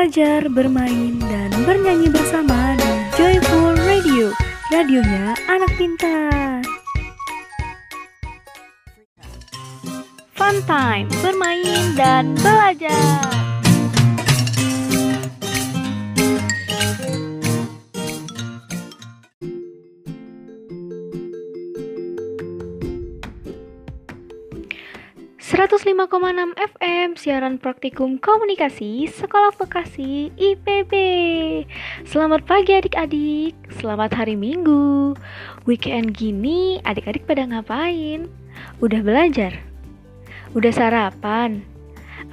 belajar, bermain, dan bernyanyi bersama di Joyful Radio. Radionya anak pintar. Fun time, bermain dan belajar. ...105,6 FM siaran praktikum komunikasi Sekolah Vokasi IPB Selamat pagi adik-adik, selamat hari Minggu Weekend gini adik-adik pada ngapain? Udah belajar? Udah sarapan?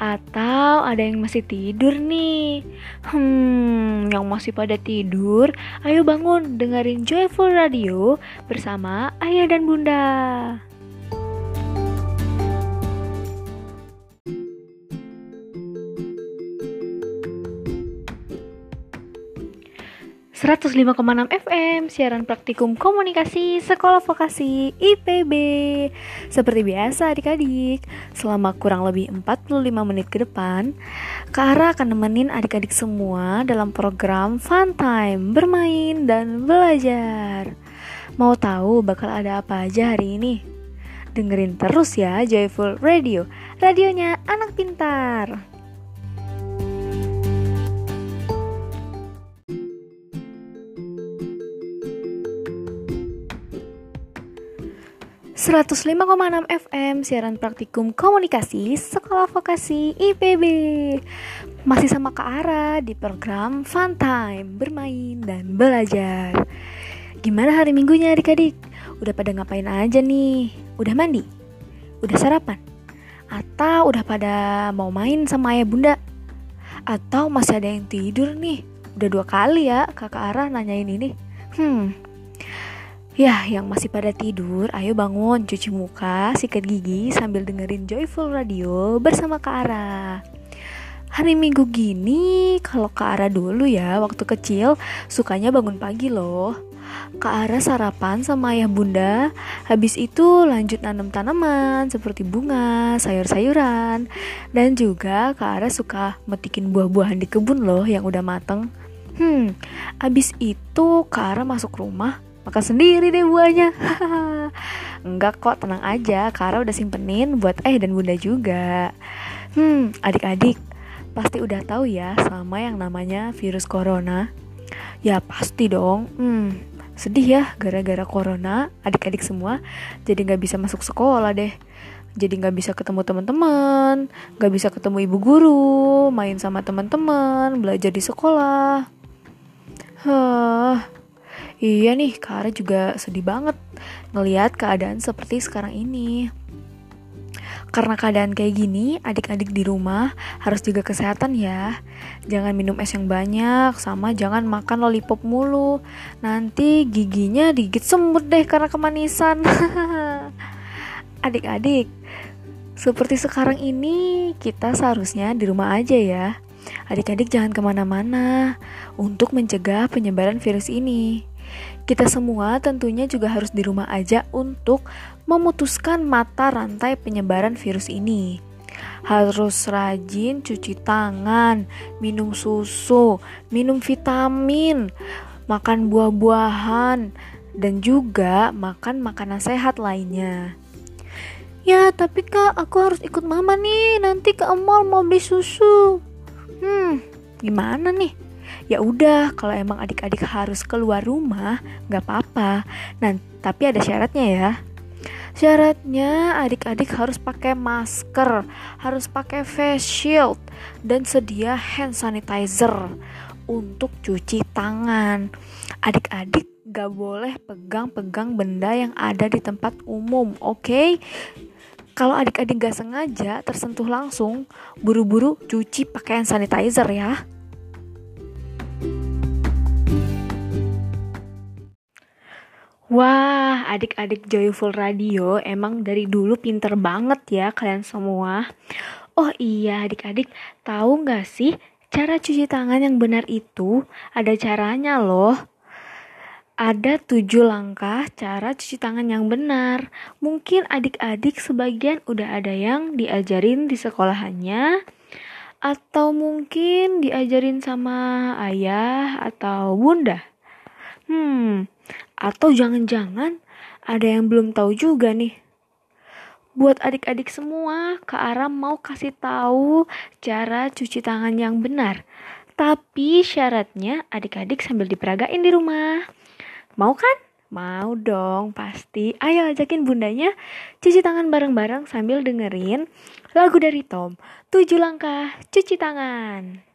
Atau ada yang masih tidur nih? Hmm, yang masih pada tidur, ayo bangun dengerin Joyful Radio bersama ayah dan bunda. 105,6 FM Siaran Praktikum Komunikasi Sekolah Vokasi IPB Seperti biasa adik-adik Selama kurang lebih 45 menit ke depan Kara akan nemenin adik-adik semua Dalam program Fun Time Bermain dan belajar. Mau tahu bakal ada apa aja hari ini? Dengerin terus ya Joyful Radio Radionya anak pintar 105,6 FM siaran praktikum komunikasi Sekolah Vokasi IPB Masih sama Kak Ara di program Fun Time Bermain dan belajar Gimana hari minggunya adik-adik? Udah pada ngapain aja nih? Udah mandi? Udah sarapan? Atau udah pada mau main sama ayah bunda? Atau masih ada yang tidur nih? Udah dua kali ya kakak Ara nanyain ini Hmm, Ya, yang masih pada tidur, ayo bangun, cuci muka, sikat gigi sambil dengerin Joyful Radio bersama Kak Ara. Hari Minggu gini, kalau Kak Ara dulu ya, waktu kecil, sukanya bangun pagi loh. Kak Ara sarapan sama ayah bunda, habis itu lanjut nanam tanaman seperti bunga, sayur-sayuran, dan juga Kak Ara suka metikin buah-buahan di kebun loh yang udah mateng. Hmm, habis itu Kak Ara masuk rumah, makan sendiri deh buahnya. Enggak kok tenang aja. Kara udah simpenin buat eh dan bunda juga. Hmm adik-adik pasti udah tahu ya sama yang namanya virus corona. Ya pasti dong. Hmm sedih ya gara-gara corona. Adik-adik semua jadi nggak bisa masuk sekolah deh. Jadi nggak bisa ketemu teman-teman nggak bisa ketemu ibu guru main sama teman-teman belajar di sekolah. Huh Iya nih, Kara juga sedih banget ngeliat keadaan seperti sekarang ini. Karena keadaan kayak gini, adik-adik di rumah harus juga kesehatan ya. Jangan minum es yang banyak, sama jangan makan lollipop mulu. Nanti giginya digigit semut deh karena kemanisan. Adik-adik, seperti sekarang ini kita seharusnya di rumah aja ya. Adik-adik jangan ke mana-mana untuk mencegah penyebaran virus ini. Kita semua tentunya juga harus di rumah aja untuk memutuskan mata rantai penyebaran virus ini. Harus rajin cuci tangan, minum susu, minum vitamin, makan buah-buahan, dan juga makan makanan sehat lainnya. Ya, tapi kak, aku harus ikut mama nih. Nanti ke mall mau beli susu. Hmm, gimana nih? Ya udah kalau emang adik-adik harus keluar rumah nggak apa-apa nah tapi ada syaratnya ya Syaratnya adik-adik harus pakai masker, harus pakai face shield, dan sedia hand sanitizer untuk cuci tangan. Adik-adik gak boleh pegang-pegang benda yang ada di tempat umum, oke? Okay? Kalau adik-adik gak sengaja tersentuh langsung, buru-buru cuci pakai hand sanitizer ya. Wah, adik-adik Joyful Radio emang dari dulu pinter banget ya kalian semua. Oh iya, adik-adik tahu nggak sih cara cuci tangan yang benar itu ada caranya loh. Ada tujuh langkah cara cuci tangan yang benar. Mungkin adik-adik sebagian udah ada yang diajarin di sekolahannya, Atau mungkin diajarin sama ayah atau bunda? Hmm, atau jangan-jangan ada yang belum tahu juga nih. Buat adik-adik semua, Kak Ara mau kasih tahu cara cuci tangan yang benar. Tapi syaratnya adik-adik sambil diperagain di rumah. Mau kan? Mau dong, pasti. Ayo ajakin bundanya cuci tangan bareng-bareng sambil dengerin lagu dari Tom. Tujuh langkah cuci tangan.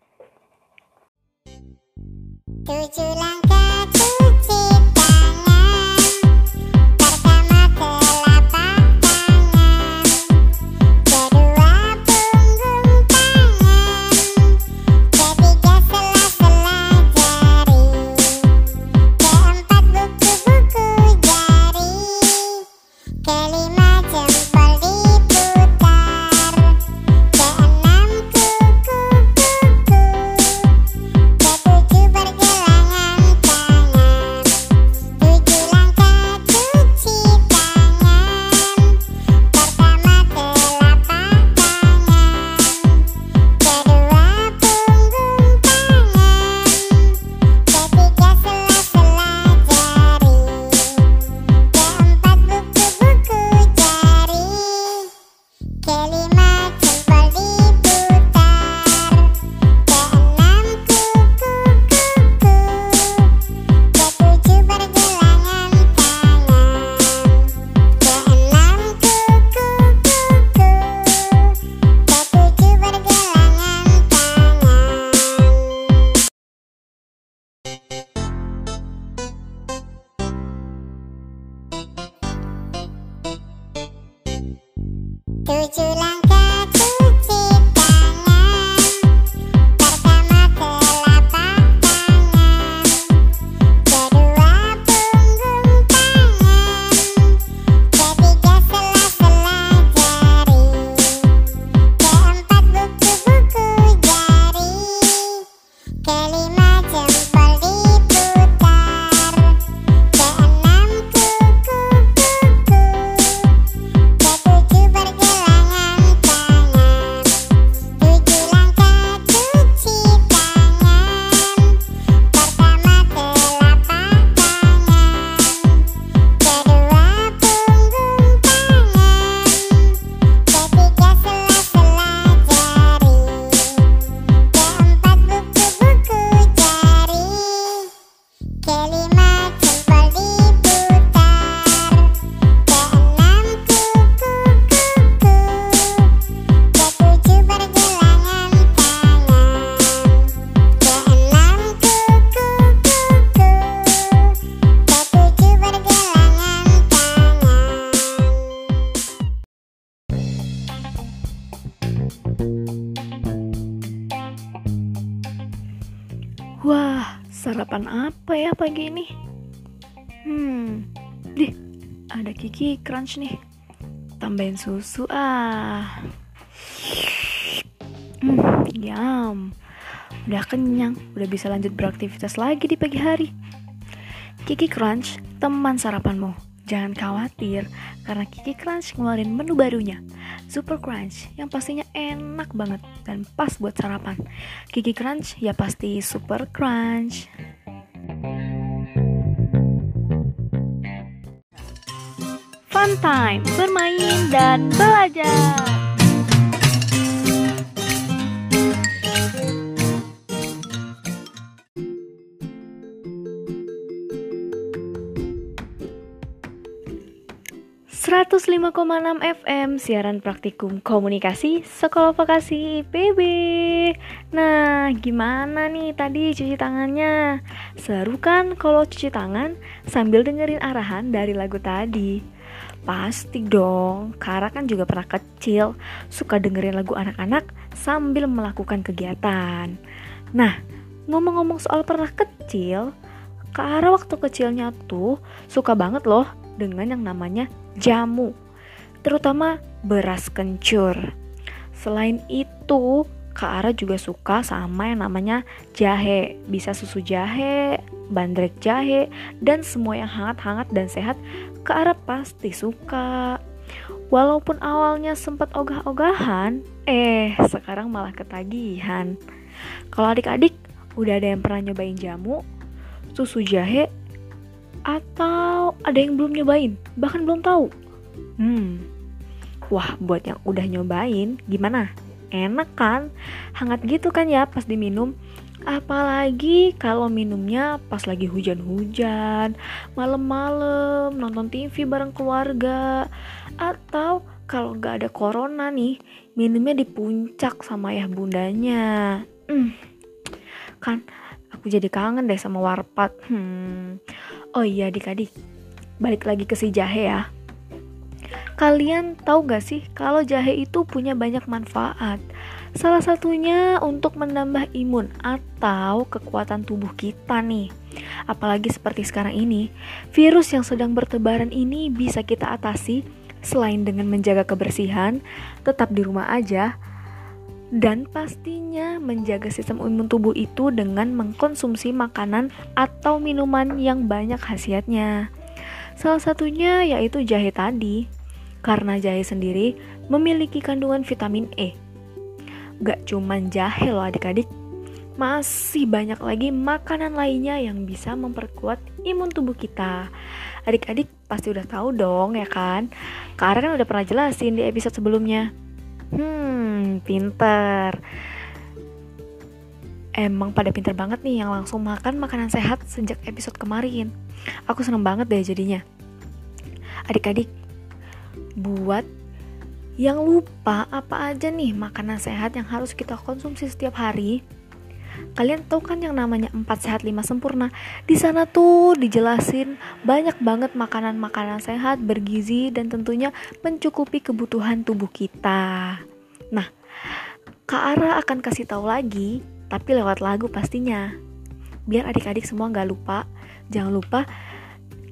Tujuh langkah Tujuh langkah pagi ini? Hmm, dih, ada Kiki Crunch nih. Tambahin susu ah. Hmm, yum. Udah kenyang, udah bisa lanjut beraktivitas lagi di pagi hari. Kiki Crunch, teman sarapanmu. Jangan khawatir, karena Kiki Crunch ngeluarin menu barunya. Super Crunch, yang pastinya enak banget dan pas buat sarapan. Kiki Crunch, ya pasti Super Crunch. Fun time, bermain dan belajar. ...105,6 FM siaran praktikum komunikasi Sekolah Vokasi IPB Nah, gimana nih tadi cuci tangannya? Seru kan kalau cuci tangan sambil dengerin arahan dari lagu tadi? Pasti dong, Kara kan juga pernah kecil Suka dengerin lagu anak-anak sambil melakukan kegiatan. Nah, ngomong-ngomong soal pernah kecil Kara waktu kecilnya tuh suka banget loh dengan yang namanya jamu Terutama beras kencur. Selain itu, Kak Ara juga suka sama yang namanya jahe Bisa susu jahe, bandrek jahe, dan semua yang hangat-hangat dan sehat Kak Ara pasti suka Walaupun awalnya sempat ogah-ogahan Eh, sekarang malah ketagihan. Kalau adik-adik udah ada yang pernah nyobain jamu, susu jahe, atau ada yang belum nyobain, bahkan belum tahu. Hmm, wah buat yang udah nyobain, gimana? Enak kan? Hangat gitu kan ya pas diminum? Apalagi kalau minumnya pas lagi hujan-hujan, malam-malam, nonton TV bareng keluarga, atau kalau nggak ada corona nih, minumnya di puncak sama ayah bundanya. Hmm, kan aku jadi kangen deh sama warpat. Hmm. Oh iya adik-adik, balik lagi ke si jahe ya. Kalian tahu gak sih kalau jahe itu punya banyak manfaat? Salah satunya untuk menambah imun atau kekuatan tubuh kita nih. Apalagi seperti sekarang ini, virus yang sedang bertebaran ini bisa kita atasi selain dengan menjaga kebersihan, tetap di rumah aja, dan pastinya menjaga sistem imun tubuh itu dengan mengkonsumsi makanan atau minuman yang banyak khasiatnya. Salah satunya yaitu jahe tadi, karena jahe sendiri memiliki kandungan vitamin E Gak cuman jahe loh adik-adik, masih banyak lagi makanan lainnya yang bisa memperkuat imun tubuh kita. Adik-adik pasti udah tahu dong ya kan? Karena kan udah pernah jelasin di episode sebelumnya. Hmm, pinter. Emang pada pinter banget nih yang langsung makan makanan sehat sejak episode kemarin. Aku seneng banget deh jadinya. Adik-adik, buat yang lupa apa aja nih makanan sehat yang harus kita konsumsi setiap hari. Kalian tahu kan yang namanya 4 sehat 5 sempurna? Di sana tuh dijelasin banyak banget makanan-makanan sehat, bergizi dan tentunya mencukupi kebutuhan tubuh kita. Nah, Kak Ara akan kasih tahu lagi, tapi lewat lagu pastinya. Biar adik-adik semua nggak lupa, jangan lupa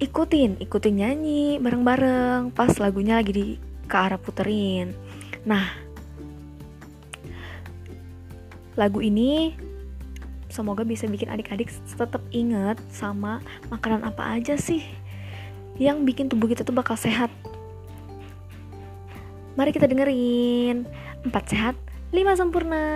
ikutin, ikutin nyanyi bareng-bareng pas lagunya lagi di ke arah puterin. Nah, lagu ini semoga bisa bikin adik-adik tetap inget sama makanan apa aja sih yang bikin tubuh kita tuh bakal sehat. Mari kita dengerin 4 sehat, 5 sempurna.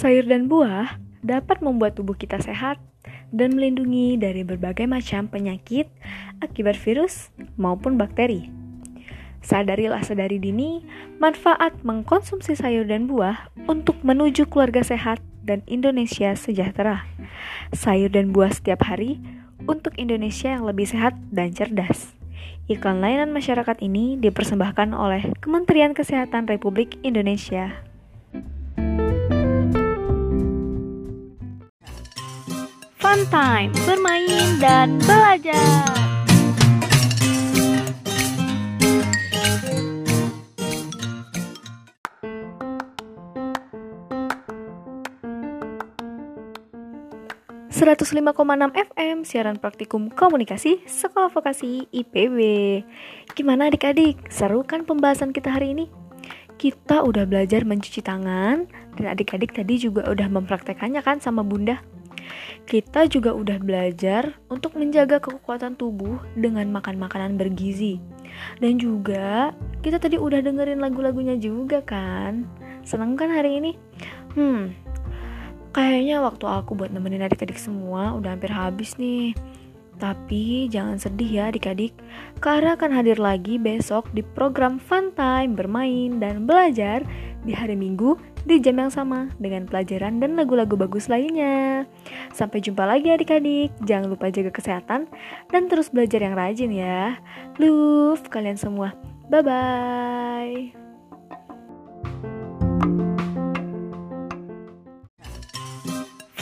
Sayur dan buah dapat membuat tubuh kita sehat dan melindungi dari berbagai macam penyakit akibat virus maupun bakteri. Sadarilah sadari dini manfaat mengkonsumsi sayur dan buah untuk menuju keluarga sehat dan Indonesia sejahtera. Sayur dan buah setiap hari untuk Indonesia yang lebih sehat dan cerdas. Iklan layanan masyarakat ini dipersembahkan oleh Kementerian Kesehatan Republik Indonesia. Fun time, bermain dan belajar. ...105,6 FM siaran praktikum komunikasi Sekolah Vokasi IPB. Gimana adik-adik? Seru kan pembahasan kita hari ini? Kita udah belajar mencuci tangan dan adik-adik tadi juga udah mempraktekannya kan sama bunda. Kita juga udah belajar untuk menjaga kekuatan tubuh dengan makan makanan bergizi. Dan juga kita tadi udah dengerin lagu-lagunya juga kan? Seneng kan hari ini? Hmm, kayaknya waktu aku buat nemenin adik-adik semua udah hampir habis nih. Tapi jangan sedih ya adik-adik, Kara akan hadir lagi besok di program Fun Time bermain dan belajar di hari Minggu di jam yang sama dengan pelajaran dan lagu-lagu bagus lainnya. Sampai jumpa lagi adik-adik, jangan lupa jaga kesehatan dan terus belajar yang rajin ya. Love kalian semua, bye-bye.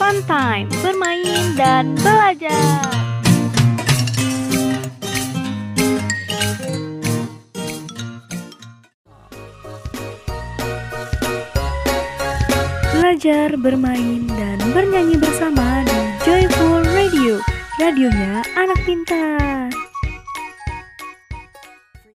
Fun Time, bermain dan belajar. Belajar, bermain, dan bernyanyi bersama di Joyful Radio, radionya anak pintar.